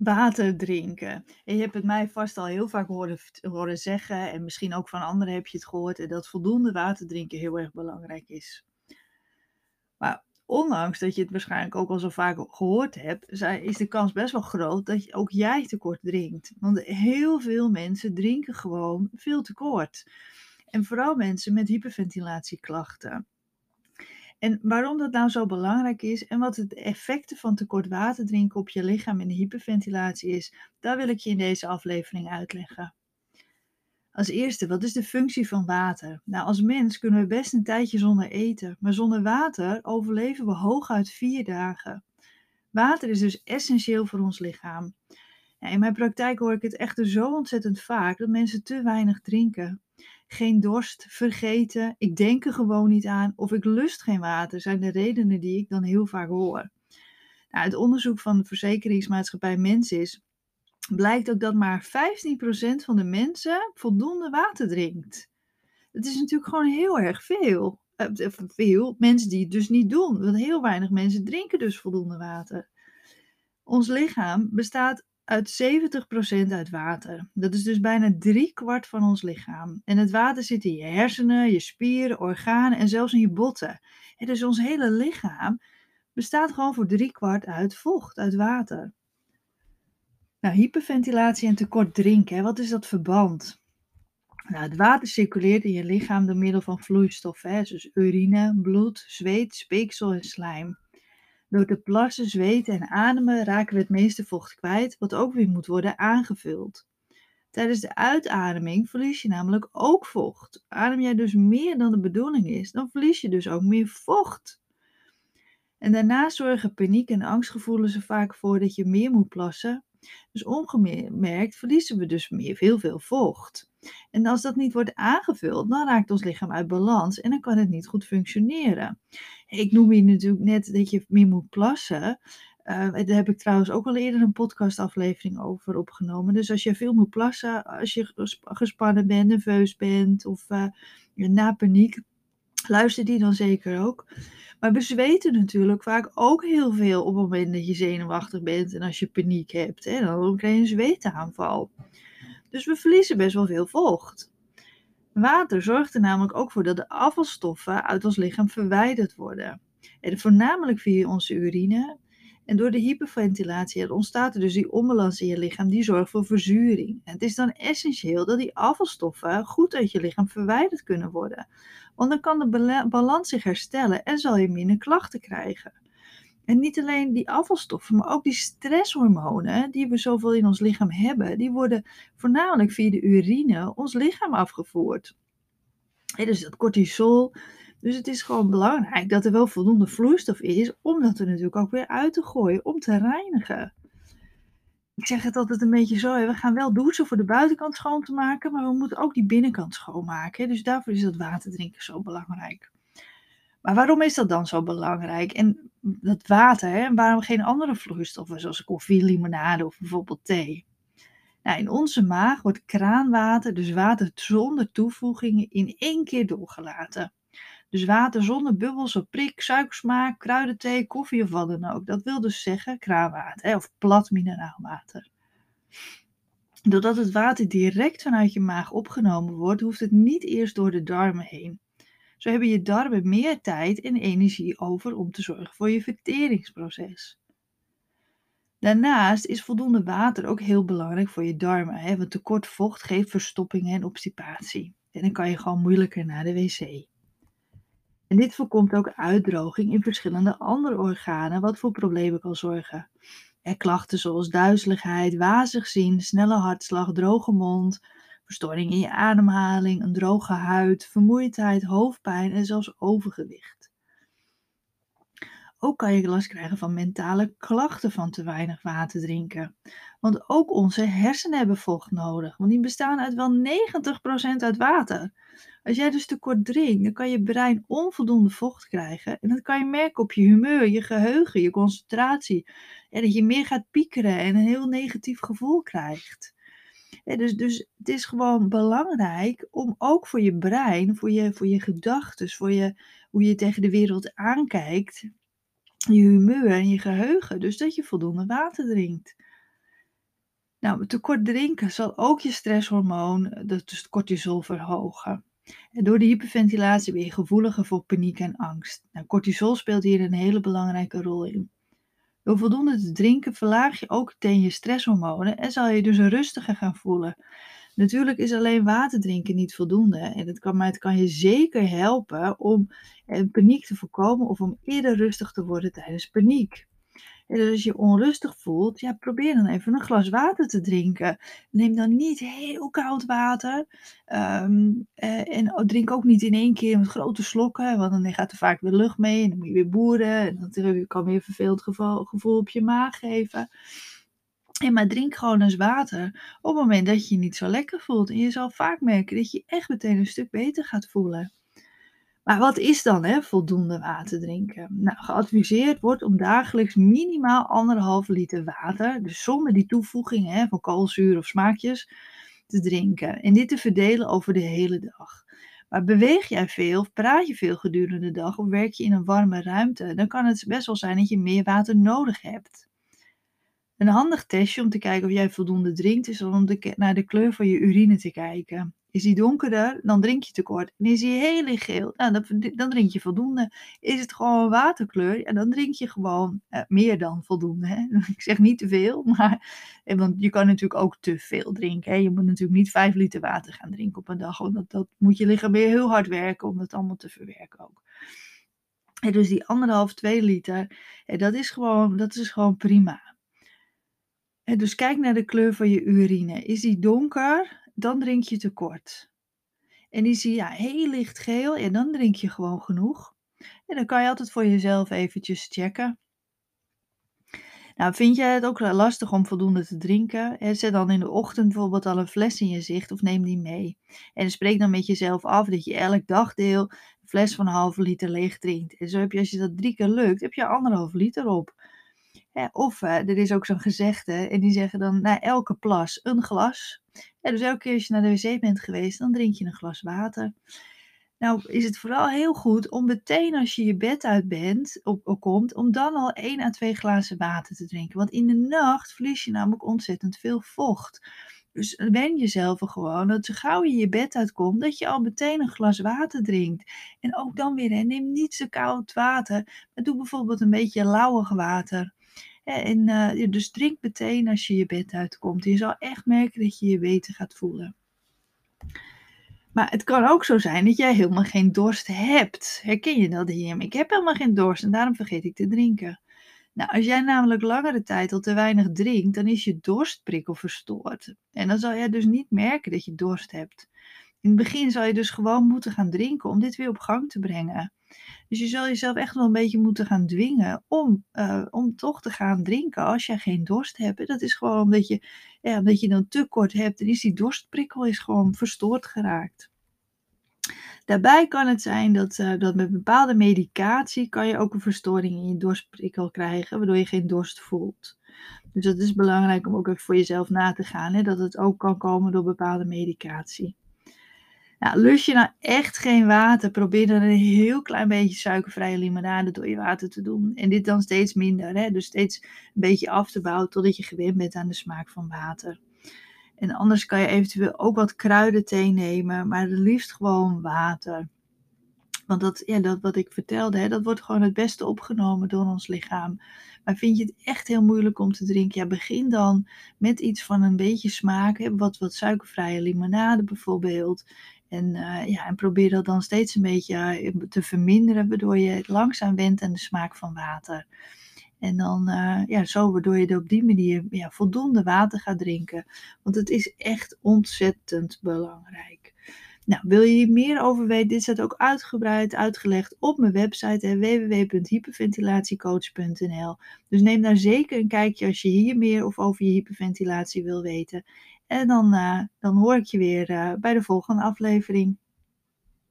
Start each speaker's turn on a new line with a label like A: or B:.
A: Water drinken. En je hebt het mij vast al heel vaak horen, horen zeggen, en misschien ook van anderen heb je het gehoord, dat voldoende water drinken heel erg belangrijk is. Maar ondanks dat je het waarschijnlijk ook al zo vaak gehoord hebt, is de kans best wel groot dat ook jij tekort drinkt. Want heel veel mensen drinken gewoon veel tekort. En vooral mensen met hyperventilatieklachten. En waarom dat nou zo belangrijk is en wat het effecten van tekort water drinken op je lichaam en de hyperventilatie is, daar wil ik je in deze aflevering uitleggen. Als eerste, wat is de functie van water? Nou, als mens kunnen we best een tijdje zonder eten, maar zonder water overleven we hooguit vier dagen. Water is dus essentieel voor ons lichaam. in mijn praktijk hoor ik het echter zo ontzettend vaak dat mensen te weinig drinken. Geen dorst, vergeten, ik denk er gewoon niet aan of ik lust geen water zijn de redenen die ik dan heel vaak hoor. Nou, het onderzoek van de verzekeringsmaatschappij Mensis blijkt ook dat maar 15% van de mensen voldoende water drinkt. Dat is natuurlijk gewoon heel erg veel. Eh, veel mensen die het dus niet doen. Want heel weinig mensen drinken dus voldoende water. Ons lichaam bestaat uit 70% uit water. Dat is dus bijna drie kwart van ons lichaam. En het water zit in je hersenen, je spieren, organen en zelfs in je botten. En dus ons hele lichaam bestaat gewoon voor drie kwart uit vocht, uit water. Nou, hyperventilatie en tekort drinken, wat is dat verband? Nou, het water circuleert in je lichaam door middel van vloeistoffen, hè, dus urine, bloed, zweet, speeksel en slijm. Door te plassen, zweten en ademen raken we het meeste vocht kwijt, wat ook weer moet worden aangevuld. Tijdens de uitademing verlies je namelijk ook vocht. Adem jij dus meer dan de bedoeling is, dan verlies je dus ook meer vocht. En daarna zorgen paniek en angstgevoelens er vaak voor dat je meer moet plassen, dus ongemerkt verliezen we dus meer, heel veel vocht. En als dat niet wordt aangevuld, dan raakt ons lichaam uit balans en dan kan het niet goed functioneren. Ik noem hier natuurlijk net dat je meer moet plassen. Uh, daar heb ik trouwens ook al eerder een podcastaflevering over opgenomen. Dus als je veel moet plassen, als je gespannen bent, nerveus bent of uh, na paniek, luister die dan zeker ook. Maar we zweten natuurlijk vaak ook heel veel op het moment dat je zenuwachtig bent en als je paniek hebt. Hè, dan krijg je een zweetaanval. Dus we verliezen best wel veel vocht. Water zorgt er namelijk ook voor dat de afvalstoffen uit ons lichaam verwijderd worden. En voornamelijk via onze urine. En door de hyperventilatie ontstaat er dus die onbalans in je lichaam die zorgt voor verzuring. Het is dan essentieel dat die afvalstoffen goed uit je lichaam verwijderd kunnen worden. Want dan kan de balans zich herstellen en zal je minder klachten krijgen. En niet alleen die afvalstoffen, maar ook die stresshormonen die we zoveel in ons lichaam hebben, die worden voornamelijk via de urine ons lichaam afgevoerd. dus dat cortisol. Dus het is gewoon belangrijk dat er wel voldoende vloeistof is om dat er natuurlijk ook weer uit te gooien, om te reinigen. Ik zeg het altijd een beetje zo, we gaan wel douchen voor de buitenkant schoon te maken, maar we moeten ook die binnenkant schoonmaken. Dus daarvoor is dat water drinken zo belangrijk. Maar waarom is dat dan zo belangrijk? Dat water, hè, waarom geen andere vloeistoffen zoals koffie, limonade of bijvoorbeeld thee? Nou, in onze maag wordt kraanwater, dus water zonder toevoegingen, in één keer doorgelaten. Dus water zonder bubbels of prik, suikersmaak, kruidenthee, koffie of wat dan ook. Dat wil dus zeggen kraanwater hè, of plat mineraalwater. Doordat het water direct vanuit je maag opgenomen wordt, hoeft het niet eerst door de darmen heen. Zo hebben je darmen meer tijd en energie over om te zorgen voor je verteringsproces. Daarnaast is voldoende water ook heel belangrijk voor je darmen, want tekort vocht geeft verstoppingen en obstipatie. En dan kan je gewoon moeilijker naar de wc. En dit voorkomt ook uitdroging in verschillende andere organen, wat voor problemen kan zorgen. Er klachten zoals duizeligheid, wazig zien, snelle hartslag, droge mond, verstoring in je ademhaling, een droge huid, vermoeidheid, hoofdpijn en zelfs overgewicht. Ook kan je last krijgen van mentale klachten van te weinig water drinken. Want ook onze hersenen hebben vocht nodig, want die bestaan uit wel 90% uit water. Als jij dus te kort drinkt, dan kan je brein onvoldoende vocht krijgen. En dat kan je merken op je humeur, je geheugen, je concentratie. En dat je meer gaat piekeren en een heel negatief gevoel krijgt. Dus, dus het is gewoon belangrijk om ook voor je brein, voor je, voor je gedachten, voor je, hoe je tegen de wereld aankijkt, je humeur en je geheugen, dus dat je voldoende water drinkt. Nou, tekort drinken zal ook je stresshormoon, dus het cortisol, verhogen. En door de hyperventilatie ben je gevoeliger voor paniek en angst. Nou, cortisol speelt hier een hele belangrijke rol in. Door voldoende te drinken verlaag je ook meteen je stresshormonen en zal je dus rustiger gaan voelen. Natuurlijk is alleen water drinken niet voldoende en het kan, maar het kan je zeker helpen om eh, paniek te voorkomen of om eerder rustig te worden tijdens paniek. En dus als je onrustig voelt, ja, probeer dan even een glas water te drinken. Neem dan niet heel koud water. Ehm, eh, en drink ook niet in één keer met grote slokken, want dan gaat er vaak weer lucht mee en dan moet je weer boeren. En dan kan weer een verveeld gevoel, gevoel op je maag geven. En maar drink gewoon eens water op het moment dat je je niet zo lekker voelt. En je zal vaak merken dat je echt meteen een stuk beter gaat voelen. Maar wat is dan hè, voldoende water drinken? Nou, geadviseerd wordt om dagelijks minimaal anderhalve liter water, dus zonder die toevoegingen hè, van koolzuur of smaakjes, te drinken. En dit te verdelen over de hele dag. Maar beweeg jij veel of praat je veel gedurende de dag of werk je in een warme ruimte, dan kan het best wel zijn dat je meer water nodig hebt. Een handig testje om te kijken of jij voldoende drinkt is om naar de kleur van je urine te kijken. Is die donkerder, dan drink je tekort. En is die heel geel, nou, dan, drink je voldoende. Is het gewoon waterkleur, ja, dan drink je gewoon eh, meer dan voldoende. Hè? Ik zeg niet te veel, maar, want je kan natuurlijk ook te veel drinken. Hè? Je moet natuurlijk niet vijf liter water gaan drinken op een dag, want dat, moet je lichaam weer heel hard werken om dat allemaal te verwerken ook. En dus die anderhalf, twee liter, dat, is gewoon, dat is gewoon prima. En dus kijk naar de kleur van je urine. Is die donker, dan drink je tekort. En die ja, heel licht geel, en dan drink je gewoon genoeg. En dan kan je altijd voor jezelf eventjes checken. Nou, vind jij het ook lastig om voldoende te drinken? Zet dan in de ochtend bijvoorbeeld al een fles in je zicht of neem die mee. En spreek dan met jezelf af dat je elk dagdeel een fles van een halve liter leeg drinkt. En zo heb je, als je dat drie keer lukt, heb je anderhalve liter op. Of uh, er is ook zo'n gezegde, en die zeggen dan na elke plas een glas. Dus elke keer als je naar de wc bent geweest, dan drink je een glas water. Nou is het vooral heel goed om meteen als je je bed uit bent, op, op, komt, om dan al 1 à 2 glazen water te drinken. Want in de nacht verlies je namelijk ontzettend veel vocht. Dus wen jezelf er gewoon dat zo gauw je je bed uitkomt, dat je al meteen een glas water drinkt. En ook dan weer, hè, neem niet zo koud water, maar doe bijvoorbeeld een beetje lauwig water. En uh, dus drink meteen als je je bed uitkomt. Je zal echt merken dat je je beter gaat voelen. Maar het kan ook zo zijn dat jij helemaal geen dorst hebt. Herken je dat hier? Ik heb helemaal geen dorst en daarom vergeet ik te drinken. Nou, als jij namelijk langere tijd al te weinig drinkt, dan is je dorstprikkel verstoord. En dan zal jij dus niet merken dat je dorst hebt. In het begin zal je dus gewoon moeten gaan drinken om dit weer op gang te brengen. Dus je zal jezelf echt wel een beetje moeten gaan dwingen om, uh, om toch te gaan drinken als je geen dorst hebt. dat is gewoon omdat je, ja, omdat je dan te kort hebt en is die dorstprikkel is gewoon verstoord geraakt. Daarbij kan het zijn dat, uh, dat met bepaalde medicatie kan je ook een verstoring in je dorstprikkel krijgen, waardoor je geen dorst voelt. Dus dat is belangrijk om ook even voor jezelf na te gaan, hè, dat het ook kan komen door bepaalde medicatie. Nou, lust je nou echt geen water, probeer dan een heel klein beetje suikervrije limonade door je water te doen. En dit dan steeds minder, hè? dus steeds een beetje af te bouwen totdat je gewend bent aan de smaak van water. En anders kan je eventueel ook wat kruidenthee nemen, maar het liefst gewoon water. Want dat, ja, dat wat ik vertelde, hè, dat wordt gewoon het beste opgenomen door ons lichaam. Maar vind je het echt heel moeilijk om te drinken? Ja, begin dan met iets van een beetje smaak. Hè, wat, wat suikervrije limonade bijvoorbeeld. En, uh, ja, en probeer dat dan steeds een beetje eh, te verminderen, waardoor je langzaam went aan de smaak van water. En dan, uh, ja, zo waardoor je op die manier ja, voldoende water gaat drinken. Want het is echt ontzettend belangrijk. Nou, wil je hier meer over weten? Dit staat ook uitgebreid uitgelegd op mijn website www.hyperventilatiecoach.nl. Dus neem daar zeker een kijkje als je hier meer of over je hyperventilatie wil weten. En dan, uh, dan hoor ik je weer uh, bij de volgende aflevering.